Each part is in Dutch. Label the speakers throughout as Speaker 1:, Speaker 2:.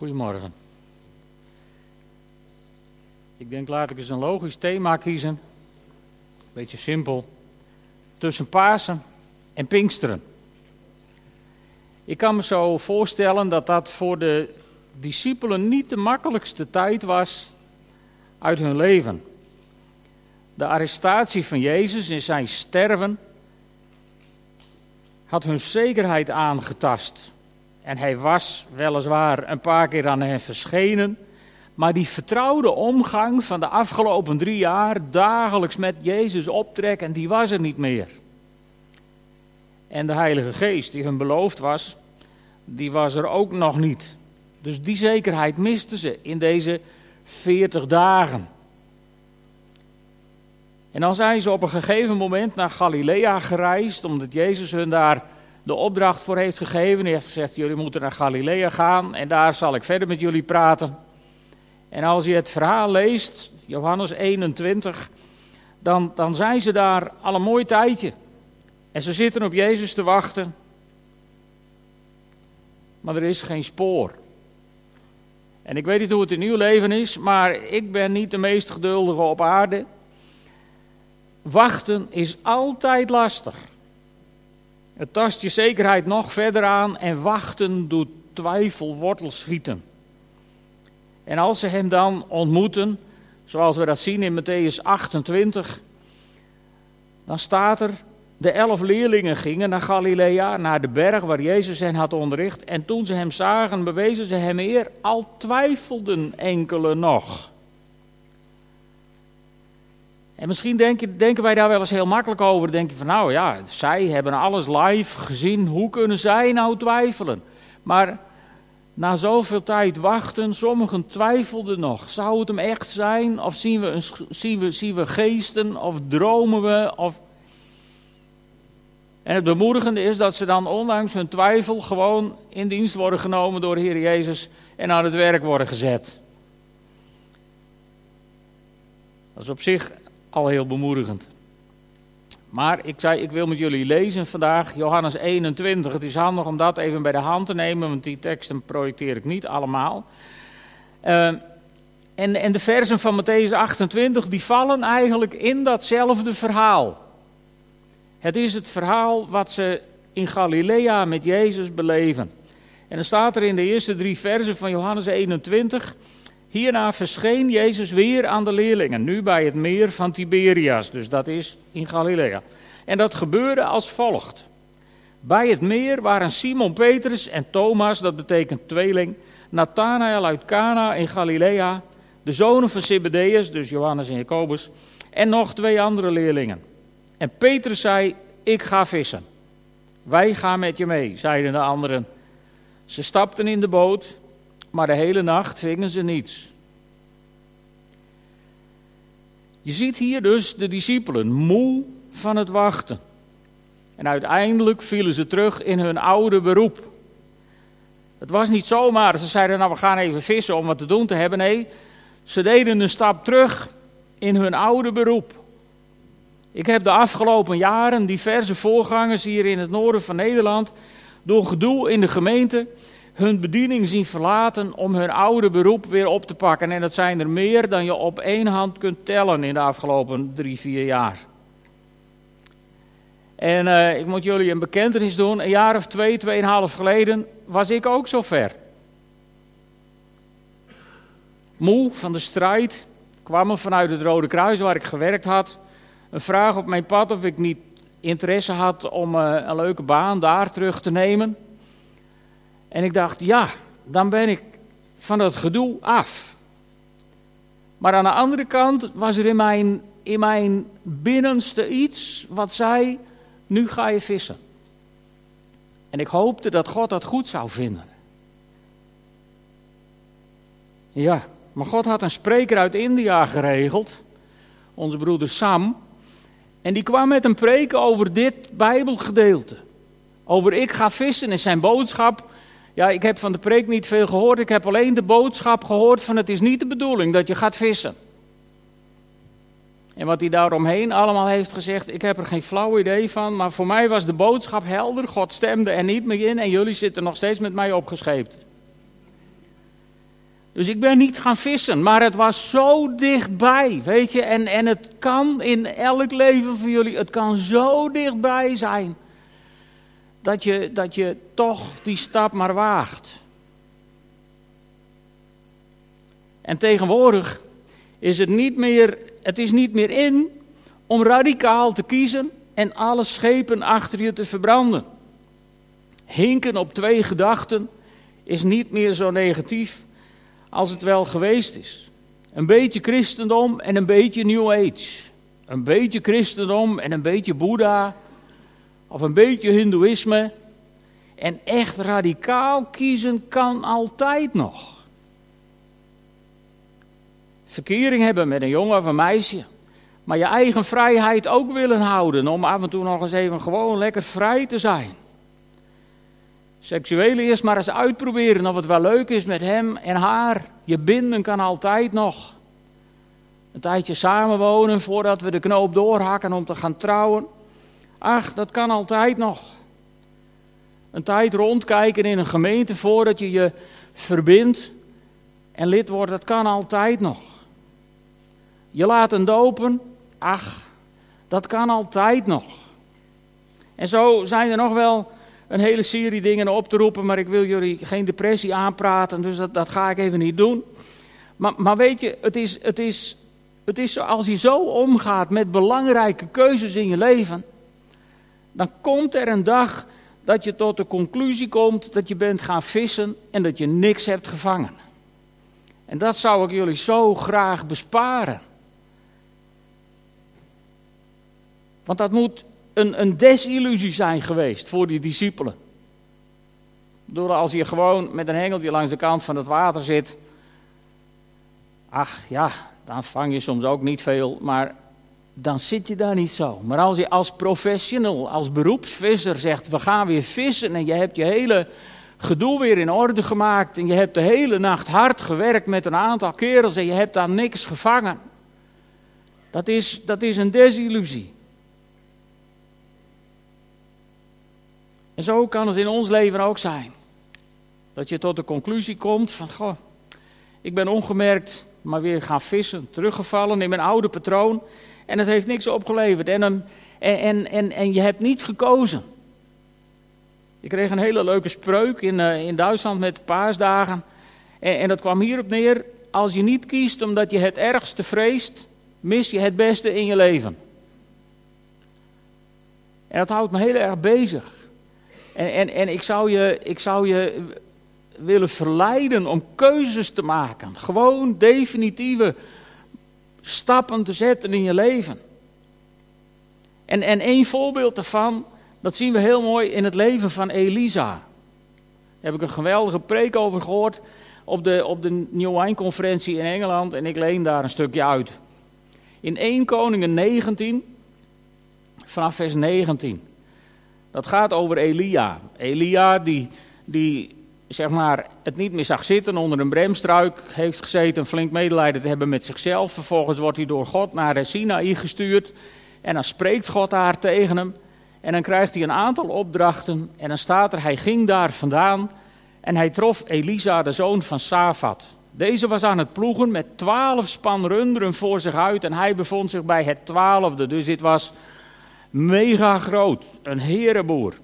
Speaker 1: Goedemorgen. Ik denk, laat ik eens een logisch thema kiezen. Beetje simpel. Tussen Pasen en Pinksteren. Ik kan me zo voorstellen dat dat voor de discipelen niet de makkelijkste tijd was uit hun leven. De arrestatie van Jezus en zijn sterven had hun zekerheid aangetast. En hij was weliswaar een paar keer aan hen verschenen. Maar die vertrouwde omgang van de afgelopen drie jaar, dagelijks met Jezus optrekken, die was er niet meer. En de Heilige Geest, die hun beloofd was, die was er ook nog niet. Dus die zekerheid misten ze in deze 40 dagen. En dan zijn ze op een gegeven moment naar Galilea gereisd, omdat Jezus hun daar de opdracht voor heeft gegeven. Hij heeft gezegd: Jullie moeten naar Galilea gaan en daar zal ik verder met jullie praten. En als je het verhaal leest, Johannes 21, dan, dan zijn ze daar al een mooi tijdje. En ze zitten op Jezus te wachten. Maar er is geen spoor. En ik weet niet hoe het in uw leven is, maar ik ben niet de meest geduldige op aarde. Wachten is altijd lastig. Het tast je zekerheid nog verder aan en wachten doet twijfel wortel schieten. En als ze hem dan ontmoeten, zoals we dat zien in Matthäus 28, dan staat er, de elf leerlingen gingen naar Galilea, naar de berg waar Jezus hen had onderricht. En toen ze hem zagen, bewezen ze hem eer, al twijfelden enkele nog. En misschien denken, denken wij daar wel eens heel makkelijk over. Denk je van nou ja, zij hebben alles live gezien. Hoe kunnen zij nou twijfelen? Maar na zoveel tijd wachten, sommigen twijfelden nog. Zou het hem echt zijn? Of zien we, een, zien we, zien we geesten? Of dromen we? Of... En het bemoedigende is dat ze dan ondanks hun twijfel gewoon in dienst worden genomen door de Heer Jezus en aan het werk worden gezet. Dat is op zich al heel bemoedigend. Maar ik zei, ik wil met jullie lezen vandaag Johannes 21. Het is handig om dat even bij de hand te nemen, want die teksten projecteer ik niet allemaal. Uh, en, en de versen van Matthäus 28, die vallen eigenlijk in datzelfde verhaal. Het is het verhaal wat ze in Galilea met Jezus beleven. En dan staat er in de eerste drie versen van Johannes 21... Hierna verscheen Jezus weer aan de leerlingen, nu bij het meer van Tiberias, dus dat is in Galilea. En dat gebeurde als volgt. Bij het meer waren Simon Petrus en Thomas, dat betekent tweeling, Nathanael uit Cana in Galilea, de zonen van Zebedeus, dus Johannes en Jacobus, en nog twee andere leerlingen. En Petrus zei, ik ga vissen. Wij gaan met je mee, zeiden de anderen. Ze stapten in de boot maar de hele nacht vingen ze niets. Je ziet hier dus de discipelen moe van het wachten. En uiteindelijk vielen ze terug in hun oude beroep. Het was niet zomaar, ze zeiden nou we gaan even vissen om wat te doen te hebben. Nee, ze deden een stap terug in hun oude beroep. Ik heb de afgelopen jaren diverse voorgangers hier in het noorden van Nederland door gedoe in de gemeente hun bediening zien verlaten om hun oude beroep weer op te pakken. En dat zijn er meer dan je op één hand kunt tellen in de afgelopen drie, vier jaar. En uh, ik moet jullie een bekentenis doen. Een jaar of twee, tweeënhalf geleden was ik ook zo ver. Moe van de strijd kwam er vanuit het Rode Kruis waar ik gewerkt had een vraag op mijn pad of ik niet interesse had om uh, een leuke baan daar terug te nemen. En ik dacht, ja, dan ben ik van dat gedoe af. Maar aan de andere kant was er in mijn, in mijn binnenste iets wat zei, nu ga je vissen. En ik hoopte dat God dat goed zou vinden. Ja, maar God had een spreker uit India geregeld, onze broeder Sam. En die kwam met een preek over dit Bijbelgedeelte. Over ik ga vissen en zijn boodschap ja, ik heb van de preek niet veel gehoord. Ik heb alleen de boodschap gehoord van het is niet de bedoeling dat je gaat vissen. En wat hij daaromheen allemaal heeft gezegd, ik heb er geen flauw idee van. Maar voor mij was de boodschap helder. God stemde er niet meer in en jullie zitten nog steeds met mij opgescheept. Dus ik ben niet gaan vissen, maar het was zo dichtbij, weet je. En, en het kan in elk leven van jullie, het kan zo dichtbij zijn. Dat je, dat je toch die stap maar waagt. En tegenwoordig is het niet meer, het is niet meer in om radicaal te kiezen en alle schepen achter je te verbranden. Hinken op twee gedachten is niet meer zo negatief als het wel geweest is. Een beetje christendom en een beetje New Age. Een beetje christendom en een beetje Boeddha. Of een beetje Hindoeïsme. En echt radicaal kiezen kan altijd nog. Verkering hebben met een jongen of een meisje. Maar je eigen vrijheid ook willen houden. Om af en toe nog eens even gewoon lekker vrij te zijn. Seksuele eerst maar eens uitproberen of het wel leuk is met hem en haar. Je binden kan altijd nog. Een tijdje samenwonen voordat we de knoop doorhakken om te gaan trouwen. Ach, dat kan altijd nog. Een tijd rondkijken in een gemeente voordat je je verbindt en lid wordt, dat kan altijd nog. Je laten dopen, ach, dat kan altijd nog. En zo zijn er nog wel een hele serie dingen op te roepen, maar ik wil jullie geen depressie aanpraten, dus dat, dat ga ik even niet doen. Maar, maar weet je, het is, het, is, het is als je zo omgaat met belangrijke keuzes in je leven, dan komt er een dag dat je tot de conclusie komt dat je bent gaan vissen en dat je niks hebt gevangen. En dat zou ik jullie zo graag besparen. Want dat moet een, een desillusie zijn geweest voor die discipelen. Door als je gewoon met een hengeltje langs de kant van het water zit. Ach ja, dan vang je soms ook niet veel, maar dan zit je daar niet zo. Maar als je als professional, als beroepsvisser zegt: we gaan weer vissen en je hebt je hele gedoe weer in orde gemaakt en je hebt de hele nacht hard gewerkt met een aantal kerels en je hebt daar niks gevangen. Dat is, dat is een desillusie. En zo kan het in ons leven ook zijn. Dat je tot de conclusie komt van, goh, ik ben ongemerkt maar weer gaan vissen, teruggevallen in mijn oude patroon. En het heeft niks opgeleverd. En, en, en, en, je hebt niet gekozen. Ik kreeg een hele leuke spreuk in, uh, in Duitsland met paasdagen. En, en dat kwam hierop neer. Als je niet kiest omdat je het ergste vreest, mis je het beste in je leven. En dat houdt me heel erg bezig. En, en, en ik, zou je, ik zou je willen verleiden om keuzes te maken. Gewoon definitieve stappen te zetten in je leven. En, en één voorbeeld daarvan, dat zien we heel mooi in het leven van Elisa. Daar heb ik een geweldige preek over gehoord op de, op de New Wine Conferentie in Engeland en ik leen daar een stukje uit. In 1 Koningen 19, vanaf vers 19. Dat gaat over Elia. Elia die, die zeg maar, het niet meer zag zitten onder een bremstruik, heeft gezeten, flink medelijden te hebben met zichzelf. Vervolgens wordt hij door God naar Sinaï gestuurd en dan spreekt God daar tegen hem. En dan krijgt hij een aantal opdrachten en dan staat er, hij ging daar vandaan en hij trof Elisa, de zoon van Safat. Deze was aan het ploegen met twaalf span runderen voor zich uit en hij bevond zich bij het twaalfde. Dus dit was mega groot, een herenboer.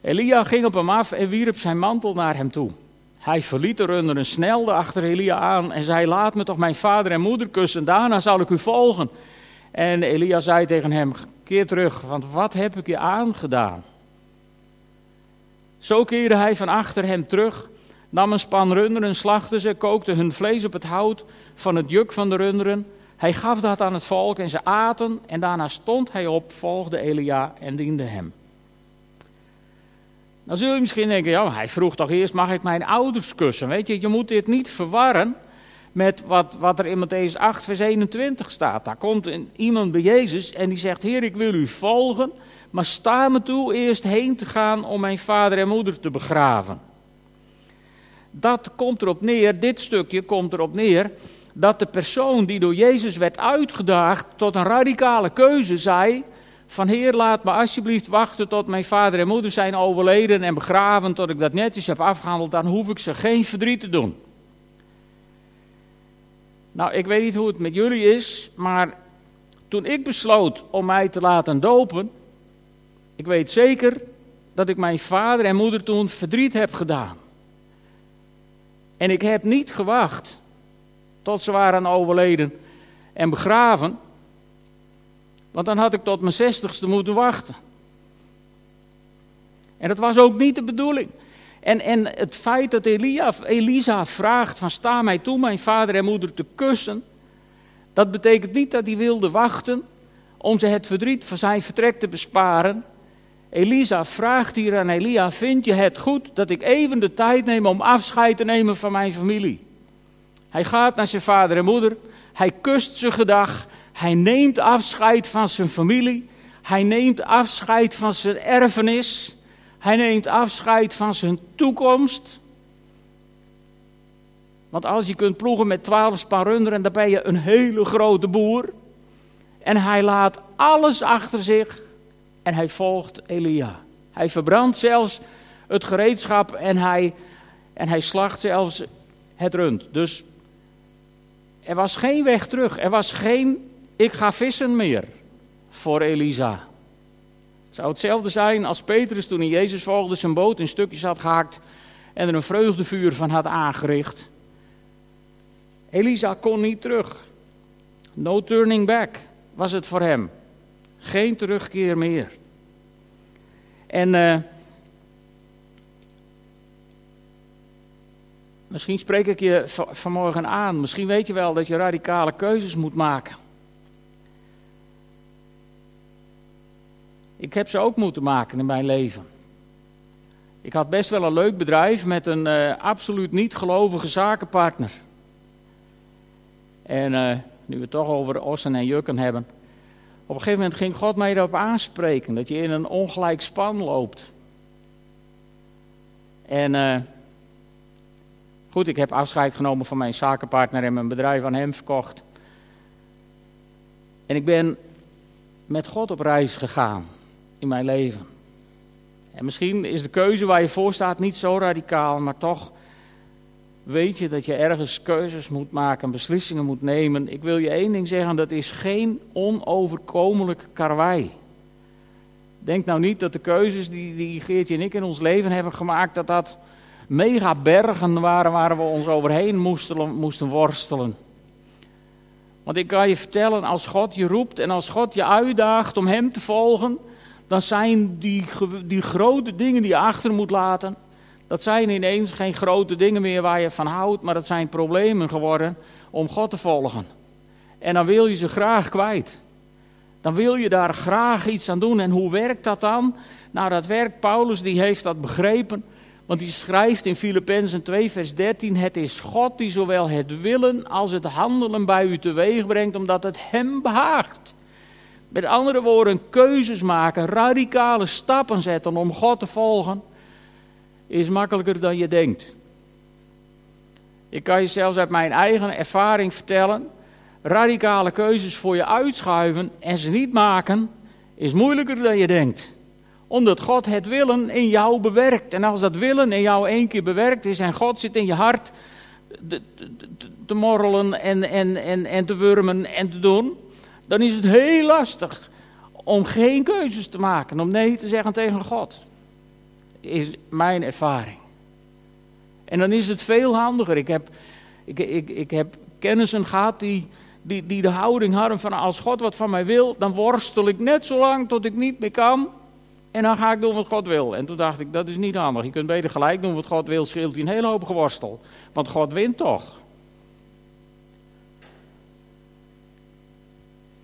Speaker 1: Elia ging op hem af en wierp zijn mantel naar hem toe. Hij verliet de runderen, snelde achter Elia aan en zei: Laat me toch mijn vader en moeder kussen, daarna zal ik u volgen. En Elia zei tegen hem: Keer terug, want wat heb ik je aangedaan? Zo keerde hij van achter hem terug, nam een span runderen, slachtte ze, kookte hun vlees op het hout van het juk van de runderen hij gaf dat aan het volk en ze aten en daarna stond hij op, volgde Elia en diende hem. Dan zul je misschien denken, ja, hij vroeg toch eerst, mag ik mijn ouders kussen? Weet je, je moet dit niet verwarren met wat, wat er in Matthäus 8, vers 21 staat. Daar komt een, iemand bij Jezus en die zegt, Heer, ik wil u volgen, maar sta me toe eerst heen te gaan om mijn vader en moeder te begraven. Dat komt erop neer, dit stukje komt erop neer, dat de persoon die door Jezus werd uitgedaagd tot een radicale keuze zei: van Heer, laat me alsjeblieft wachten tot mijn vader en moeder zijn overleden en begraven, tot ik dat netjes heb afgehandeld, dan hoef ik ze geen verdriet te doen. Nou, ik weet niet hoe het met jullie is, maar toen ik besloot om mij te laten dopen, ik weet zeker dat ik mijn vader en moeder toen verdriet heb gedaan. En ik heb niet gewacht tot ze waren overleden en begraven, want dan had ik tot mijn zestigste moeten wachten. En dat was ook niet de bedoeling. En, en het feit dat Elia, Elisa vraagt van sta mij toe mijn vader en moeder te kussen, dat betekent niet dat hij wilde wachten om ze het verdriet van zijn vertrek te besparen. Elisa vraagt hier aan Elia, vind je het goed dat ik even de tijd neem om afscheid te nemen van mijn familie? Hij gaat naar zijn vader en moeder, hij kust ze gedag, hij neemt afscheid van zijn familie, hij neemt afscheid van zijn erfenis. Hij neemt afscheid van zijn toekomst. Want als je kunt ploegen met twaalf span runderen, dan ben je een hele grote boer. En hij laat alles achter zich en hij volgt Elia. Hij verbrandt zelfs het gereedschap en hij, en hij slacht zelfs het rund. Dus er was geen weg terug. Er was geen ik ga vissen meer voor Elisa zou hetzelfde zijn als Petrus toen hij Jezus volgde zijn boot in stukjes had gehakt en er een vreugdevuur van had aangericht. Elisa kon niet terug. No turning back was het voor hem. Geen terugkeer meer. En uh, misschien spreek ik je vanmorgen aan. Misschien weet je wel dat je radicale keuzes moet maken. Ik heb ze ook moeten maken in mijn leven. Ik had best wel een leuk bedrijf met een uh, absoluut niet gelovige zakenpartner. En uh, nu we het toch over ossen en jukken hebben. Op een gegeven moment ging God mij erop aanspreken dat je in een ongelijk span loopt. En uh, goed, ik heb afscheid genomen van mijn zakenpartner en mijn bedrijf aan hem verkocht. En ik ben met God op reis gegaan in mijn leven. En misschien is de keuze waar je voor staat niet zo radicaal, maar toch weet je dat je ergens keuzes moet maken, beslissingen moet nemen. Ik wil je één ding zeggen, dat is geen onoverkomelijk karwei. Denk nou niet dat de keuzes die, die Geertje en ik in ons leven hebben gemaakt, dat dat mega bergen waren waar we ons overheen moesten, moesten worstelen. Want ik kan je vertellen, als God je roept en als God je uitdaagt om Hem te volgen, dan zijn die, die grote dingen die je achter moet laten, dat zijn ineens geen grote dingen meer waar je van houdt, maar dat zijn problemen geworden om God te volgen. En dan wil je ze graag kwijt. Dan wil je daar graag iets aan doen. En hoe werkt dat dan? Nou, dat werkt, Paulus die heeft dat begrepen. Want hij schrijft in Filippenzen 2, vers 13: Het is God die zowel het willen als het handelen bij u teweeg brengt, omdat het hem behaagt. Met andere woorden, keuzes maken, radicale stappen zetten om God te volgen, is makkelijker dan je denkt. Ik kan je zelfs uit mijn eigen ervaring vertellen, radicale keuzes voor je uitschuiven en ze niet maken, is moeilijker dan je denkt. Omdat God het willen in jou bewerkt. En als dat willen in jou één keer bewerkt is en God zit in je hart te morrelen en, en, en, en te wurmen en te doen, dan is het heel lastig om geen keuzes te maken, om nee te zeggen tegen God. Is mijn ervaring. En dan is het veel handiger. Ik heb, ik, ik, ik heb kennissen gehad die, die, die de houding hadden van als God wat van mij wil, dan worstel ik net zo lang tot ik niet meer kan. En dan ga ik doen wat God wil. En toen dacht ik, dat is niet handig. Je kunt beter gelijk doen wat God wil, scheelt hij een hele hoop geworstel. Want God wint toch.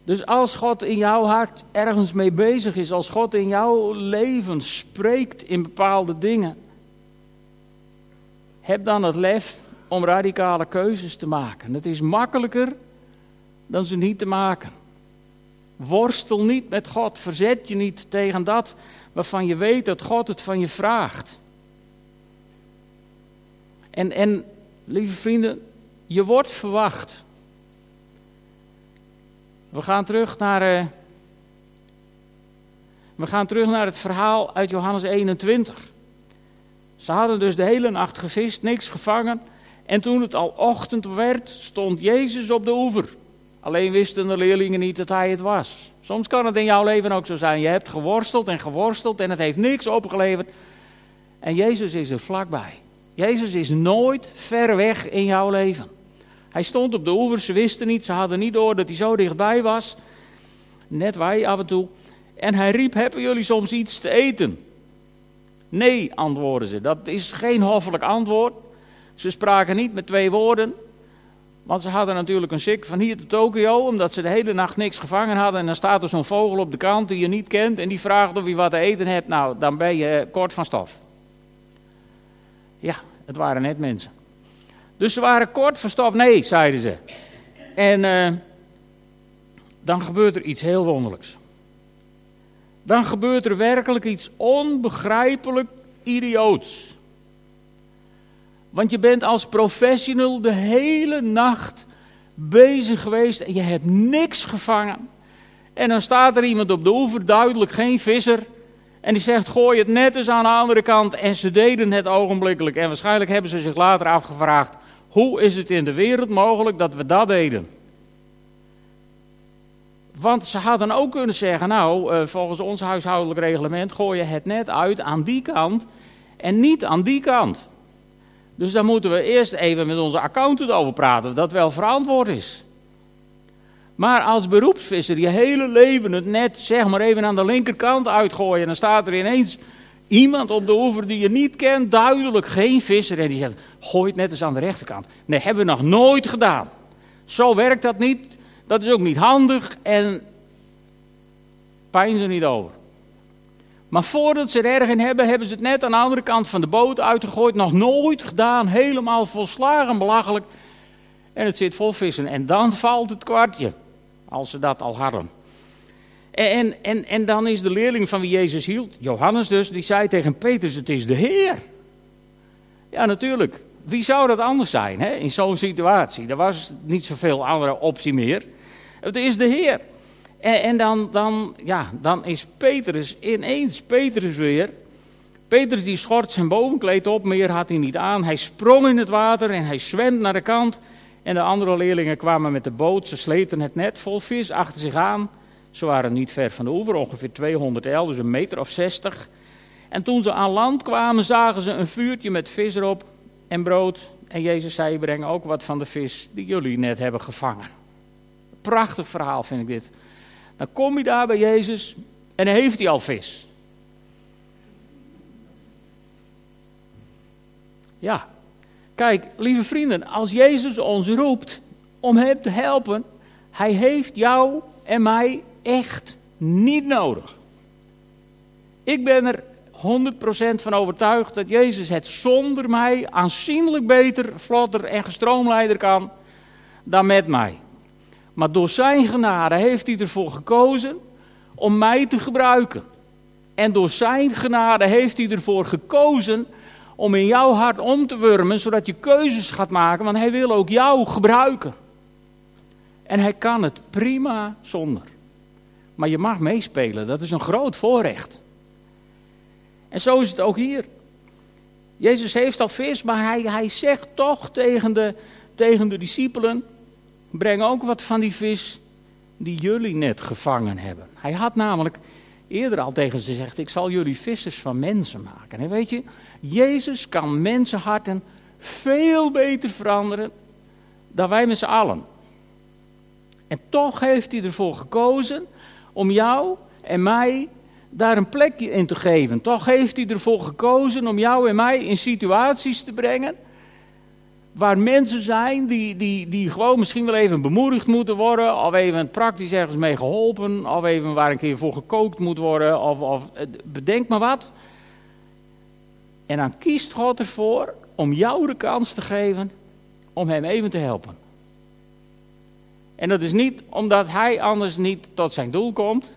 Speaker 1: Dus als God in jouw hart ergens mee bezig is, als God in jouw leven spreekt in bepaalde dingen, heb dan het lef om radicale keuzes te maken. Het is makkelijker dan ze niet te maken. Worstel niet met God, verzet je niet tegen dat waarvan je weet dat God het van je vraagt. En, en lieve vrienden, je wordt verwacht. We gaan terug naar. Uh, we gaan terug naar het verhaal uit Johannes 21. Ze hadden dus de hele nacht gevist, niks gevangen. En toen het al ochtend werd, stond Jezus op de oever. Alleen wisten de leerlingen niet dat hij het was. Soms kan het in jouw leven ook zo zijn. Je hebt geworsteld en geworsteld en het heeft niks opgeleverd. En Jezus is er vlakbij. Jezus is nooit ver weg in jouw leven. Hij stond op de oever, ze wisten niet, ze hadden niet door dat hij zo dichtbij was. Net wij af en toe. En hij riep, hebben jullie soms iets te eten? Nee, antwoorden ze. Dat is geen hoffelijk antwoord. Ze spraken niet met twee woorden. Want ze hadden natuurlijk een sik van hier tot Tokio, omdat ze de hele nacht niks gevangen hadden. En dan staat er zo'n vogel op de kant die je niet kent en die vraagt of je wat te eten hebt. Nou, dan ben je kort van stof. Ja, het waren net mensen. Dus ze waren kort van stof. Nee, zeiden ze. En uh, dan gebeurt er iets heel wonderlijks. Dan gebeurt er werkelijk iets onbegrijpelijk idioots. Want je bent als professional de hele nacht bezig geweest en je hebt niks gevangen. En dan staat er iemand op de oever, duidelijk geen visser. En die zegt: Gooi het net eens aan de andere kant. En ze deden het ogenblikkelijk. En waarschijnlijk hebben ze zich later afgevraagd: Hoe is het in de wereld mogelijk dat we dat deden? Want ze hadden ook kunnen zeggen: Nou, eh, volgens ons huishoudelijk reglement gooi je het net uit aan die kant en niet aan die kant. Dus daar moeten we eerst even met onze accountant over praten, of dat wel verantwoord is. Maar als beroepsvisser je hele leven het net zeg maar even aan de linkerkant uitgooien. En dan staat er ineens iemand op de oever die je niet kent, duidelijk geen visser. En die zegt, gooi het net eens aan de rechterkant. Nee, hebben we nog nooit gedaan. Zo werkt dat niet. Dat is ook niet handig en pijn ze niet over. Maar voordat ze er erg in hebben, hebben ze het net aan de andere kant van de boot uitgegooid. Nog nooit gedaan, helemaal volslagen belachelijk. En het zit vol vissen. En dan valt het kwartje, als ze dat al hadden. En, en, en dan is de leerling van wie Jezus hield, Johannes dus, die zei tegen Petrus, het is de Heer. Ja, natuurlijk. Wie zou dat anders zijn hè? in zo'n situatie? Er was niet zoveel andere optie meer. Het is de Heer. En, en dan, dan, ja, dan is Petrus ineens, Petrus weer. Petrus die schort zijn bovenkleed op, meer had hij niet aan. Hij sprong in het water en hij zwemt naar de kant. En de andere leerlingen kwamen met de boot. Ze sleepten het net vol vis achter zich aan. Ze waren niet ver van de oever, ongeveer 200 el, dus een meter of 60. En toen ze aan land kwamen, zagen ze een vuurtje met vis erop en brood. En Jezus zei: Breng ook wat van de vis die jullie net hebben gevangen. Prachtig verhaal vind ik dit. Dan kom je daar bij Jezus en heeft hij al vis. Ja, kijk, lieve vrienden, als Jezus ons roept om hem te helpen, hij heeft jou en mij echt niet nodig. Ik ben er 100% van overtuigd dat Jezus het zonder mij aanzienlijk beter, vlotter en gestroomlijder kan dan met mij. Maar door zijn genade heeft hij ervoor gekozen om mij te gebruiken. En door zijn genade heeft hij ervoor gekozen om in jouw hart om te wurmen, zodat je keuzes gaat maken, want hij wil ook jou gebruiken. En hij kan het prima zonder. Maar je mag meespelen, dat is een groot voorrecht. En zo is het ook hier. Jezus heeft al vis, maar hij, hij zegt toch tegen de, tegen de discipelen: breng ook wat van die vis die jullie net gevangen hebben. Hij had namelijk eerder al tegen ze gezegd: Ik zal jullie vissers van mensen maken. En weet je, Jezus kan mensenharten veel beter veranderen dan wij met z'n allen. En toch heeft hij ervoor gekozen om jou en mij daar een plekje in te geven. Toch heeft hij ervoor gekozen om jou en mij in situaties te brengen waar mensen zijn die, die, die gewoon misschien wel even bemoedigd moeten worden, of even praktisch ergens mee geholpen, of even waar een keer voor gekookt moet worden, of, of bedenk maar wat. En dan kiest God ervoor om jou de kans te geven om hem even te helpen. En dat is niet omdat hij anders niet tot zijn doel komt,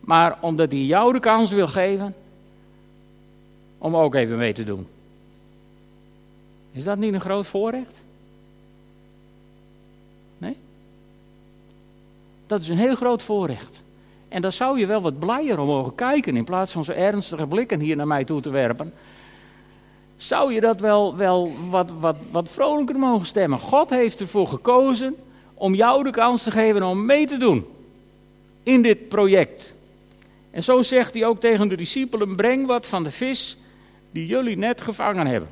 Speaker 1: maar omdat hij jou de kans wil geven om ook even mee te doen. Is dat niet een groot voorrecht? Nee? Dat is een heel groot voorrecht. En daar zou je wel wat blijer om mogen kijken in plaats van zo ernstige blikken hier naar mij toe te werpen. zou je dat wel, wel wat, wat, wat vrolijker mogen stemmen. God heeft ervoor gekozen om jou de kans te geven om mee te doen in dit project. En zo zegt hij ook tegen de discipelen: breng wat van de vis die jullie net gevangen hebben.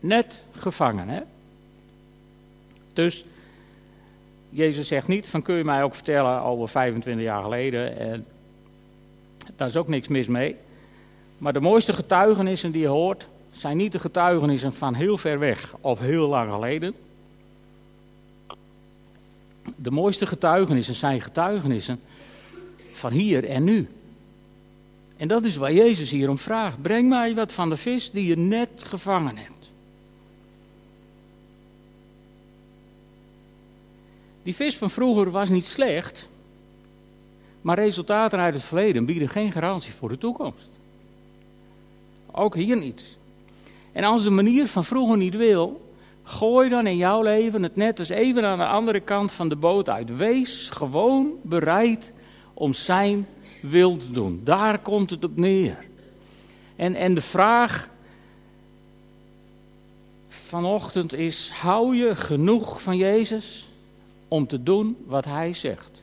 Speaker 1: Net gevangen, hè? Dus Jezus zegt niet van kun je mij ook vertellen over 25 jaar geleden. En daar is ook niks mis mee. Maar de mooiste getuigenissen die je hoort, zijn niet de getuigenissen van heel ver weg of heel lang geleden. De mooiste getuigenissen zijn getuigenissen van hier en nu. En dat is waar Jezus hier om vraagt. Breng mij wat van de vis die je net gevangen hebt. Die vis van vroeger was niet slecht, maar resultaten uit het verleden bieden geen garantie voor de toekomst. Ook hier niet. En als de manier van vroeger niet wil, gooi dan in jouw leven het net eens even aan de andere kant van de boot uit. Wees gewoon bereid om zijn wil te doen. Daar komt het op neer. En, en de vraag vanochtend is: hou je genoeg van Jezus om te doen wat Hij zegt?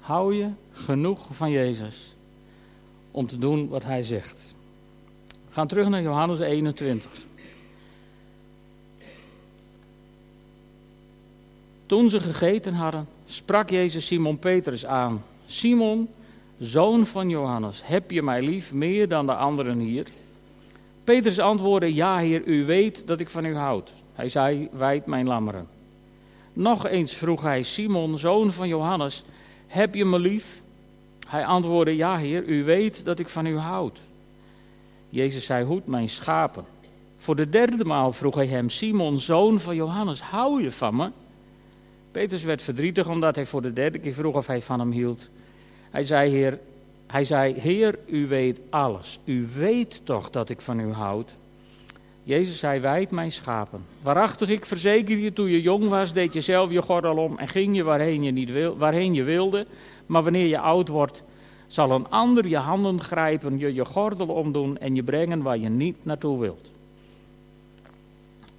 Speaker 1: Hou je genoeg van Jezus om te doen wat Hij zegt? We gaan terug naar Johannes 21. Toen ze gegeten hadden, sprak Jezus Simon Petrus aan. Simon, zoon van Johannes, heb je mij lief meer dan de anderen hier? Petrus antwoordde, ja heer, u weet dat ik van u houd. Hij zei, wijd mijn lammeren. Nog eens vroeg hij, Simon, zoon van Johannes, heb je me lief? Hij antwoordde, ja heer, u weet dat ik van u houd. Jezus zei, hoed mijn schapen. Voor de derde maal vroeg hij hem, Simon, zoon van Johannes, hou je van me? Petrus werd verdrietig omdat hij voor de derde keer vroeg of hij van hem hield. Hij zei, heer, hij zei, Heer, u weet alles. U weet toch dat ik van u houd. Jezus zei, wijd mijn schapen. Waarachtig, ik verzeker je, toen je jong was, deed je zelf je gordel om en ging je waarheen je, niet wil, waarheen je wilde. Maar wanneer je oud wordt, zal een ander je handen grijpen, je je gordel omdoen en je brengen waar je niet naartoe wilt.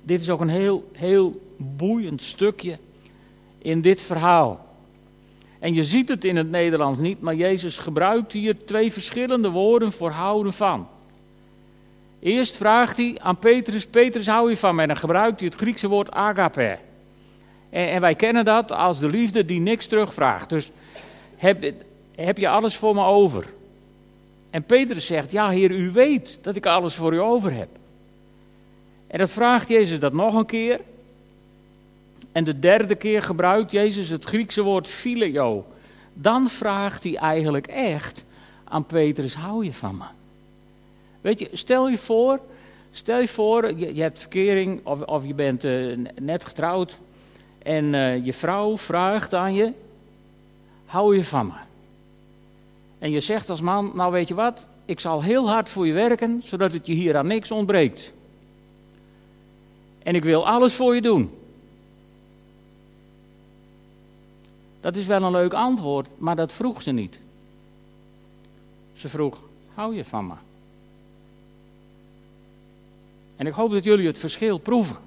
Speaker 1: Dit is ook een heel, heel boeiend stukje in dit verhaal. En je ziet het in het Nederlands niet, maar Jezus gebruikt hier twee verschillende woorden voor houden van. Eerst vraagt hij aan Petrus, Petrus hou je van mij? En dan gebruikt hij het Griekse woord agape. En, en wij kennen dat als de liefde die niks terugvraagt. Dus heb, heb je alles voor me over? En Petrus zegt, ja heer, u weet dat ik alles voor u over heb. En dat vraagt Jezus dat nog een keer. En de derde keer gebruikt Jezus het Griekse woord phileo. Dan vraagt hij eigenlijk echt aan Petrus, hou je van me? Weet je, stel je voor, stel je voor, je, hebt verkering of, of je bent uh, net getrouwd. En uh, je vrouw vraagt aan je, hou je van me? En je zegt als man, nou weet je wat, ik zal heel hard voor je werken, zodat het je hier aan niks ontbreekt. En ik wil alles voor je doen. Dat is wel een leuk antwoord, maar dat vroeg ze niet. Ze vroeg: Hou je van me? En ik hoop dat jullie het verschil proeven.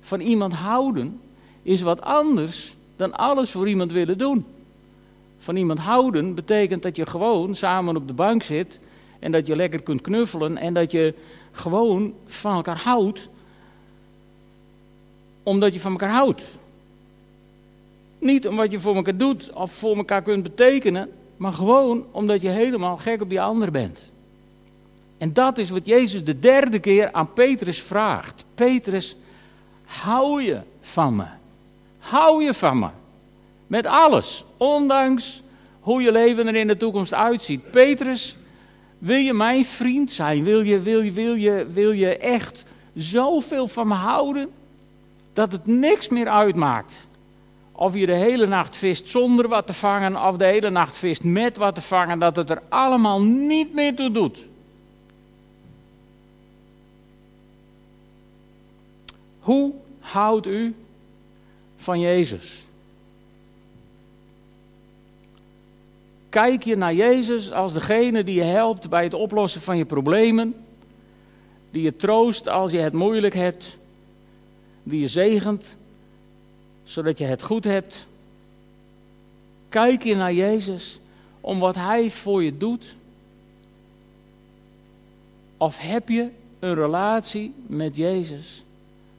Speaker 1: Van iemand houden is wat anders dan alles voor iemand willen doen. Van iemand houden betekent dat je gewoon samen op de bank zit en dat je lekker kunt knuffelen en dat je gewoon van elkaar houdt, omdat je van elkaar houdt. Niet omdat je voor elkaar doet of voor elkaar kunt betekenen, maar gewoon omdat je helemaal gek op die ander bent. En dat is wat Jezus de derde keer aan Petrus vraagt. Petrus, hou je van me? Hou je van me? Met alles, ondanks hoe je leven er in de toekomst uitziet. Petrus, wil je mijn vriend zijn? Wil je, wil je, wil je, wil je echt zoveel van me houden dat het niks meer uitmaakt of je de hele nacht vist zonder wat te vangen, of de hele nacht vist met wat te vangen, dat het er allemaal niet meer toe doet. Hoe houdt u van Jezus? Kijk je naar Jezus als degene die je helpt bij het oplossen van je problemen, die je troost als je het moeilijk hebt, die je zegent zodat je het goed hebt. Kijk je naar Jezus om wat Hij voor je doet? Of heb je een relatie met Jezus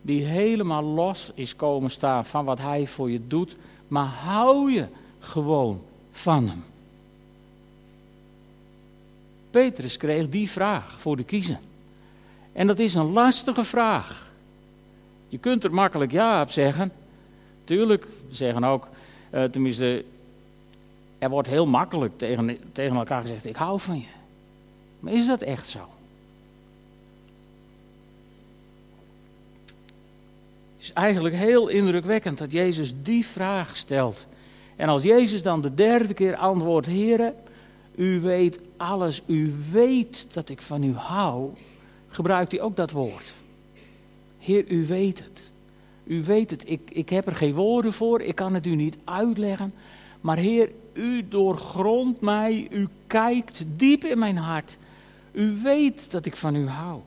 Speaker 1: die helemaal los is komen staan van wat Hij voor je doet, maar hou je gewoon van Hem? Petrus kreeg die vraag voor de kiezen. En dat is een lastige vraag. Je kunt er makkelijk ja op zeggen. Tuurlijk, we zeggen ook, uh, tenminste, er wordt heel makkelijk tegen, tegen elkaar gezegd: Ik hou van je. Maar is dat echt zo? Het is eigenlijk heel indrukwekkend dat Jezus die vraag stelt. En als Jezus dan de derde keer antwoordt: Heer, u weet alles, u weet dat ik van u hou, gebruikt hij ook dat woord. Heer, u weet het. U weet het, ik, ik heb er geen woorden voor, ik kan het u niet uitleggen. Maar Heer, u doorgrondt mij, u kijkt diep in mijn hart. U weet dat ik van u hou.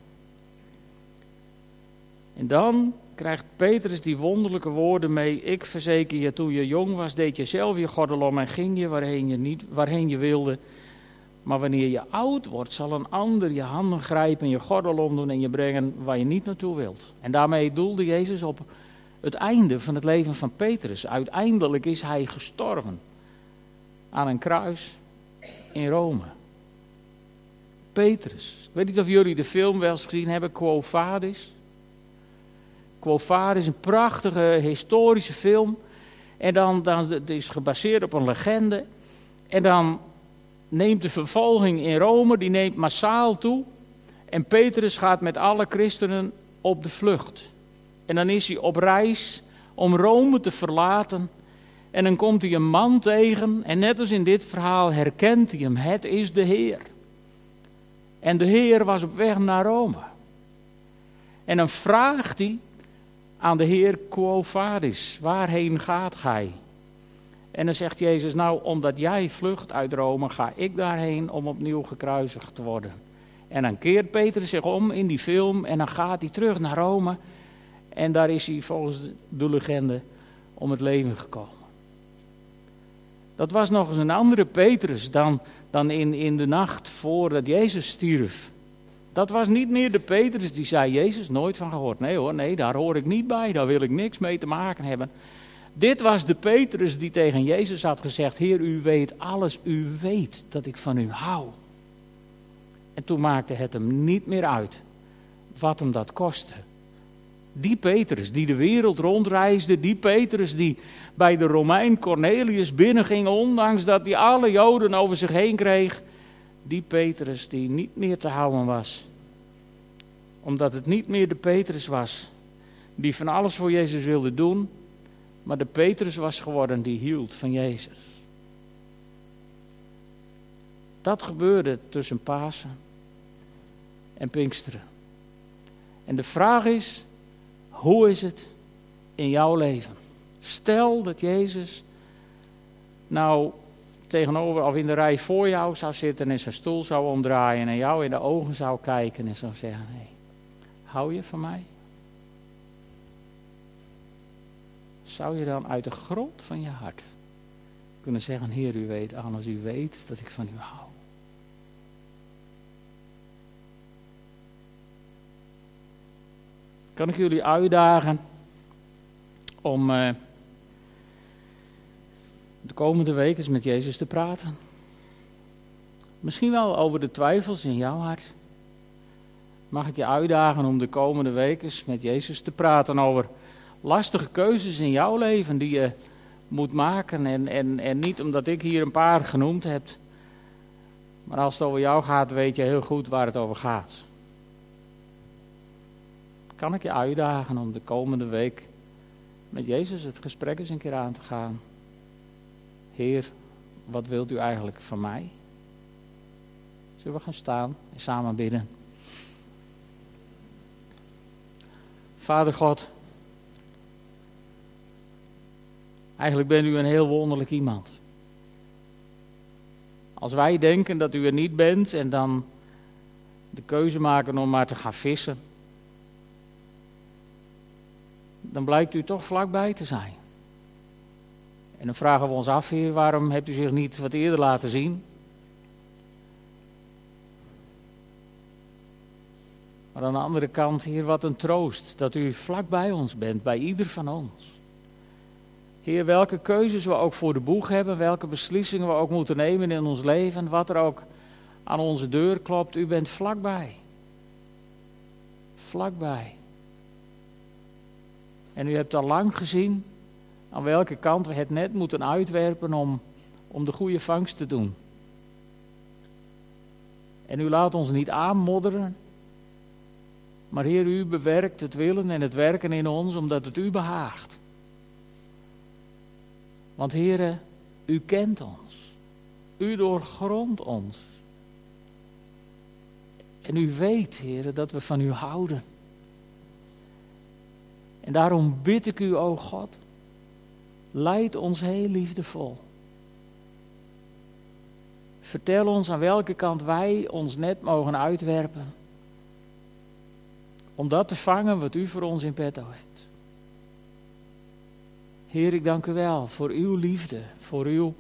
Speaker 1: En dan krijgt Petrus die wonderlijke woorden mee. Ik verzeker je, toen je jong was, deed je zelf je gordel om en ging je waarheen je, niet, waarheen je wilde. Maar wanneer je oud wordt, zal een ander je handen grijpen, je gordel omdoen en je brengen waar je niet naartoe wilt. En daarmee doelde Jezus op het einde van het leven van Petrus. Uiteindelijk is hij gestorven aan een kruis in Rome. Petrus. Ik weet niet of jullie de film wel eens gezien hebben, Quo Vadis. Quo Vadis, een prachtige historische film. En dan, dan het is gebaseerd op een legende. En dan neemt de vervolging in Rome, die neemt massaal toe. En Petrus gaat met alle christenen op de vlucht. En dan is hij op reis om Rome te verlaten. En dan komt hij een man tegen. En net als in dit verhaal herkent hij hem. Het is de Heer. En de Heer was op weg naar Rome. En dan vraagt hij aan de Heer Quo Vadis: Waarheen gaat gij? En dan zegt Jezus: Nou, omdat jij vlucht uit Rome, ga ik daarheen om opnieuw gekruisigd te worden. En dan keert Peter zich om in die film en dan gaat hij terug naar Rome. En daar is hij volgens de legende om het leven gekomen. Dat was nog eens een andere Petrus dan, dan in, in de nacht voordat Jezus stierf. Dat was niet meer de Petrus die zei, Jezus, nooit van gehoord. Nee hoor, nee, daar hoor ik niet bij, daar wil ik niks mee te maken hebben. Dit was de Petrus die tegen Jezus had gezegd, Heer, u weet alles, u weet dat ik van u hou. En toen maakte het hem niet meer uit wat hem dat kostte. Die Petrus die de wereld rondreisde, die Petrus die bij de Romein Cornelius binnenging, ondanks dat hij alle Joden over zich heen kreeg. Die Petrus die niet meer te houden was. Omdat het niet meer de Petrus was die van alles voor Jezus wilde doen, maar de Petrus was geworden die hield van Jezus. Dat gebeurde tussen Pasen en Pinksteren. En de vraag is, hoe is het in jouw leven? Stel dat Jezus nou tegenover of in de rij voor jou zou zitten en zijn stoel zou omdraaien en jou in de ogen zou kijken en zou zeggen: hou je van mij? Zou je dan uit de grond van je hart kunnen zeggen: Heer, u weet alles, u weet dat ik van u hou? Kan ik jullie uitdagen om uh, de komende weken eens met Jezus te praten? Misschien wel over de twijfels in jouw hart. Mag ik je uitdagen om de komende weken eens met Jezus te praten over lastige keuzes in jouw leven die je moet maken. En, en, en niet omdat ik hier een paar genoemd heb. Maar als het over jou gaat, weet je heel goed waar het over gaat kan ik je uitdagen om de komende week met Jezus het gesprek eens een keer aan te gaan. Heer, wat wilt u eigenlijk van mij? Zullen we gaan staan en samen bidden? Vader God, eigenlijk bent u een heel wonderlijk iemand. Als wij denken dat u er niet bent en dan de keuze maken om maar te gaan vissen, dan blijkt u toch vlakbij te zijn. En dan vragen we ons af, Heer, waarom hebt u zich niet wat eerder laten zien? Maar aan de andere kant, Heer, wat een troost dat u vlak bij ons bent, bij ieder van ons. Heer, welke keuzes we ook voor de boeg hebben, welke beslissingen we ook moeten nemen in ons leven, wat er ook aan onze deur klopt, u bent vlakbij. Vlakbij. En u hebt al lang gezien aan welke kant we het net moeten uitwerpen om, om de goede vangst te doen. En u laat ons niet aanmodderen, maar Heer, u bewerkt het willen en het werken in ons omdat het u behaagt. Want Heer, u kent ons. U doorgrondt ons. En u weet, Heer, dat we van u houden. En daarom bid ik u, o God, leid ons heel liefdevol. Vertel ons aan welke kant wij ons net mogen uitwerpen. Om dat te vangen wat u voor ons in petto hebt. Heer, ik dank u wel voor uw liefde, voor uw,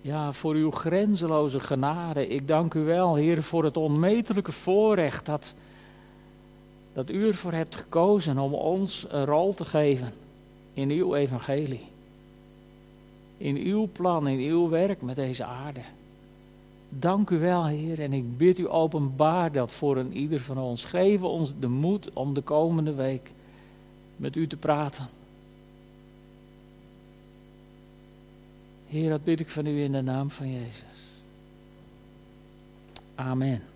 Speaker 1: ja, voor uw grenzeloze genade. Ik dank u wel, Heer, voor het onmetelijke voorrecht dat, dat u ervoor hebt gekozen om ons een rol te geven in uw evangelie. In uw plan, in uw werk met deze aarde. Dank u wel, Heer, en ik bid u openbaar dat voor een ieder van ons. Geef ons de moed om de komende week met u te praten. Heer, dat bid ik van u in de naam van Jezus. Amen.